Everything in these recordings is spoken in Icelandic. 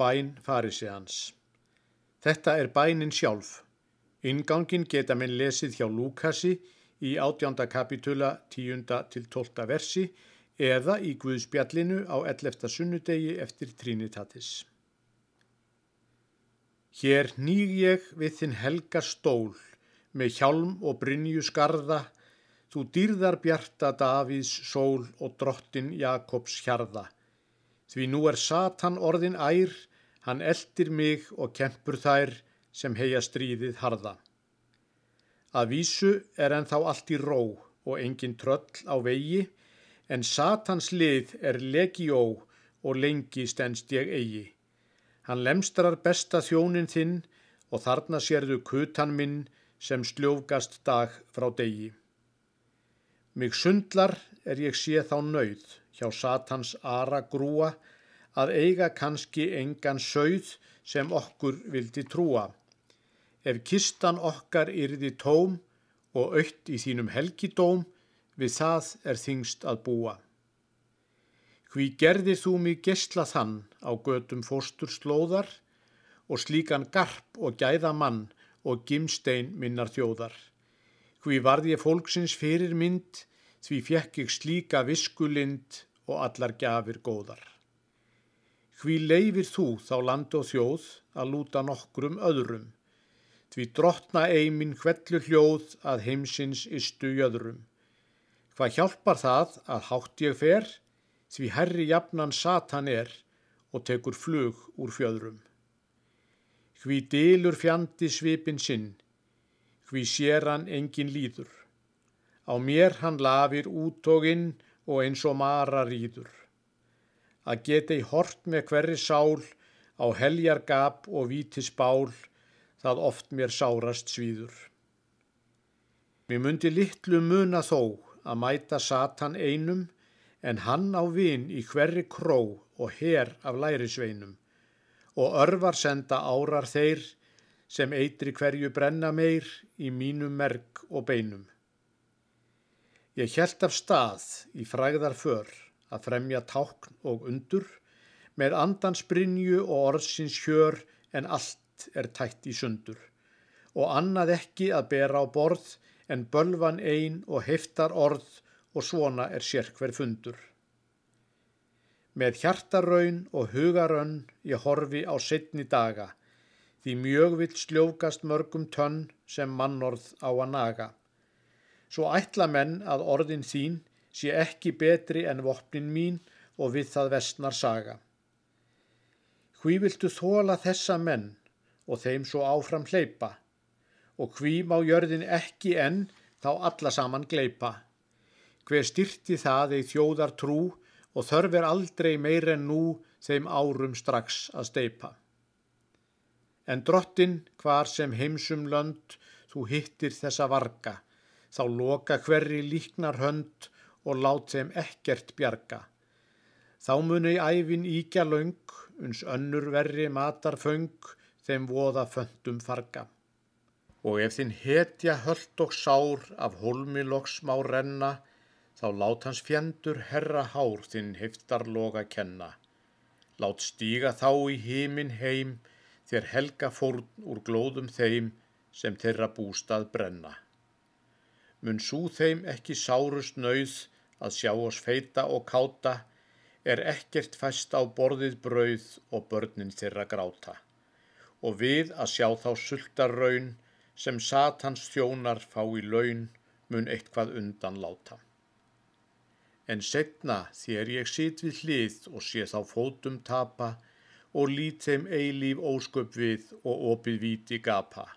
Bæn farisegans. Þetta er bænin sjálf. Ingangin geta minn lesið hjá Lúkasi í átjánda kapitula 10. til 12. versi eða í Guðspjallinu á 11. sunnudegi eftir Trinitatis. Hér nýg ég við þinn helga stól með hjálm og brynju skarða, þú dýrðar bjarta Davíðs sól og drottin Jakobs hjarða. Því nú er Satan orðin ær, hann eldir mig og kempur þær sem heia stríðið harða. Að vísu er enn þá allt í ró og engin tröll á vegi, en Satans lið er legjó og lengi stendst ég eigi. Hann lemstrar besta þjónin þinn og þarna sérðu kutan minn sem sljófgast dag frá degi. Mig sundlar er ég sé þá nauð hjá Satans ara grúa að eiga kannski engan sögð sem okkur vildi trúa. Ef kistan okkar yrði tóm og aukt í þínum helgidóm, við það er þingst að búa. Hví gerðir þú mig gesla þann á götum fóstur slóðar og slíkan garp og gæða mann og gimstein minnar þjóðar. Hví varð ég fólksins fyrir mynd, því fjekk ég slíka viskulind og allar gafir góðar. Hví leifir þú þá land og þjóð að lúta nokkrum öðrum, því drottna eimin hvellu hljóð að heimsins istu jöðrum. Hvað hjálpar það að hátt ég fer, því herri jafnan satan er og tekur flug úr fjöðrum. Hví dilur fjandi svipin sinn, hví sér hann engin líður. Á mér hann lafir út og inn og eins og mara rýður. Að geta í hort með hverri sál á heljar gap og vítis bál, það oft mér sárast svíður. Mér myndi litlu muna þó að mæta Satan einum, en hann á vin í hverri kró og her af lærisveinum, og örvar senda árar þeir, sem eitri hverju brenna meir í mínum merk og beinum. Ég hjælt af stað í fræðar för að fremja tákn og undur með andans brinju og orðsins hjör en allt er tætt í sundur og annað ekki að bera á borð en bölvan ein og heftar orð og svona er sérkver fundur. Með hjartarraun og hugarönn ég horfi á setni daga því mjög vill sljókast mörgum tönn sem mannorð á að naga svo ætla menn að orðin þín sé ekki betri en vopnin mín og við það vestnar saga. Hví viltu þóla þessa menn og þeim svo áfram hleypa og hví má jörðin ekki enn þá alla saman gleipa. Hver styrti það þeir þjóðar trú og þörfir aldrei meir en nú þeim árum strax að steipa. En drottin hvar sem heimsum lönd þú hittir þessa varga þá loka hverri líknar hönd og lát þeim ekkert bjarga. Þá muni æfin íkja laung, uns önnur verri matar föng, þeim voða föndum farga. Og ef þinn hetja höllt og sár af holmiloks má renna, þá lát hans fjendur herra hár þinn heftar loga kenna. Lát stíga þá í heimin heim, þér helga fórn úr glóðum þeim sem þeirra bústað brenna mun sú þeim ekki sárust nauð að sjá oss feita og káta, er ekkert fæst á borðið brauð og börnin þeirra gráta. Og við að sjá þá sultar raun sem satans þjónar fá í laun mun eitthvað undan láta. En setna þér ég sit við hlið og sé þá fótum tapa og lít þeim eilíf ósköp við og opið víti gapa.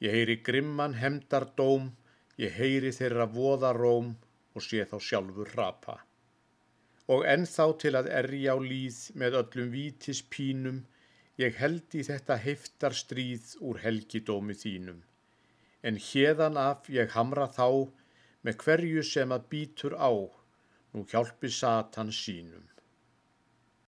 Ég heyri grimman hemdar dóm Ég heyri þeirra voða róm og sé þá sjálfur rapa. Og ennþá til að erja á líð með öllum vítis pínum, ég held í þetta heftar stríð úr helgidómi þínum. En hérðan af ég hamra þá með hverju sem að býtur á, nú hjálpi Satan sínum.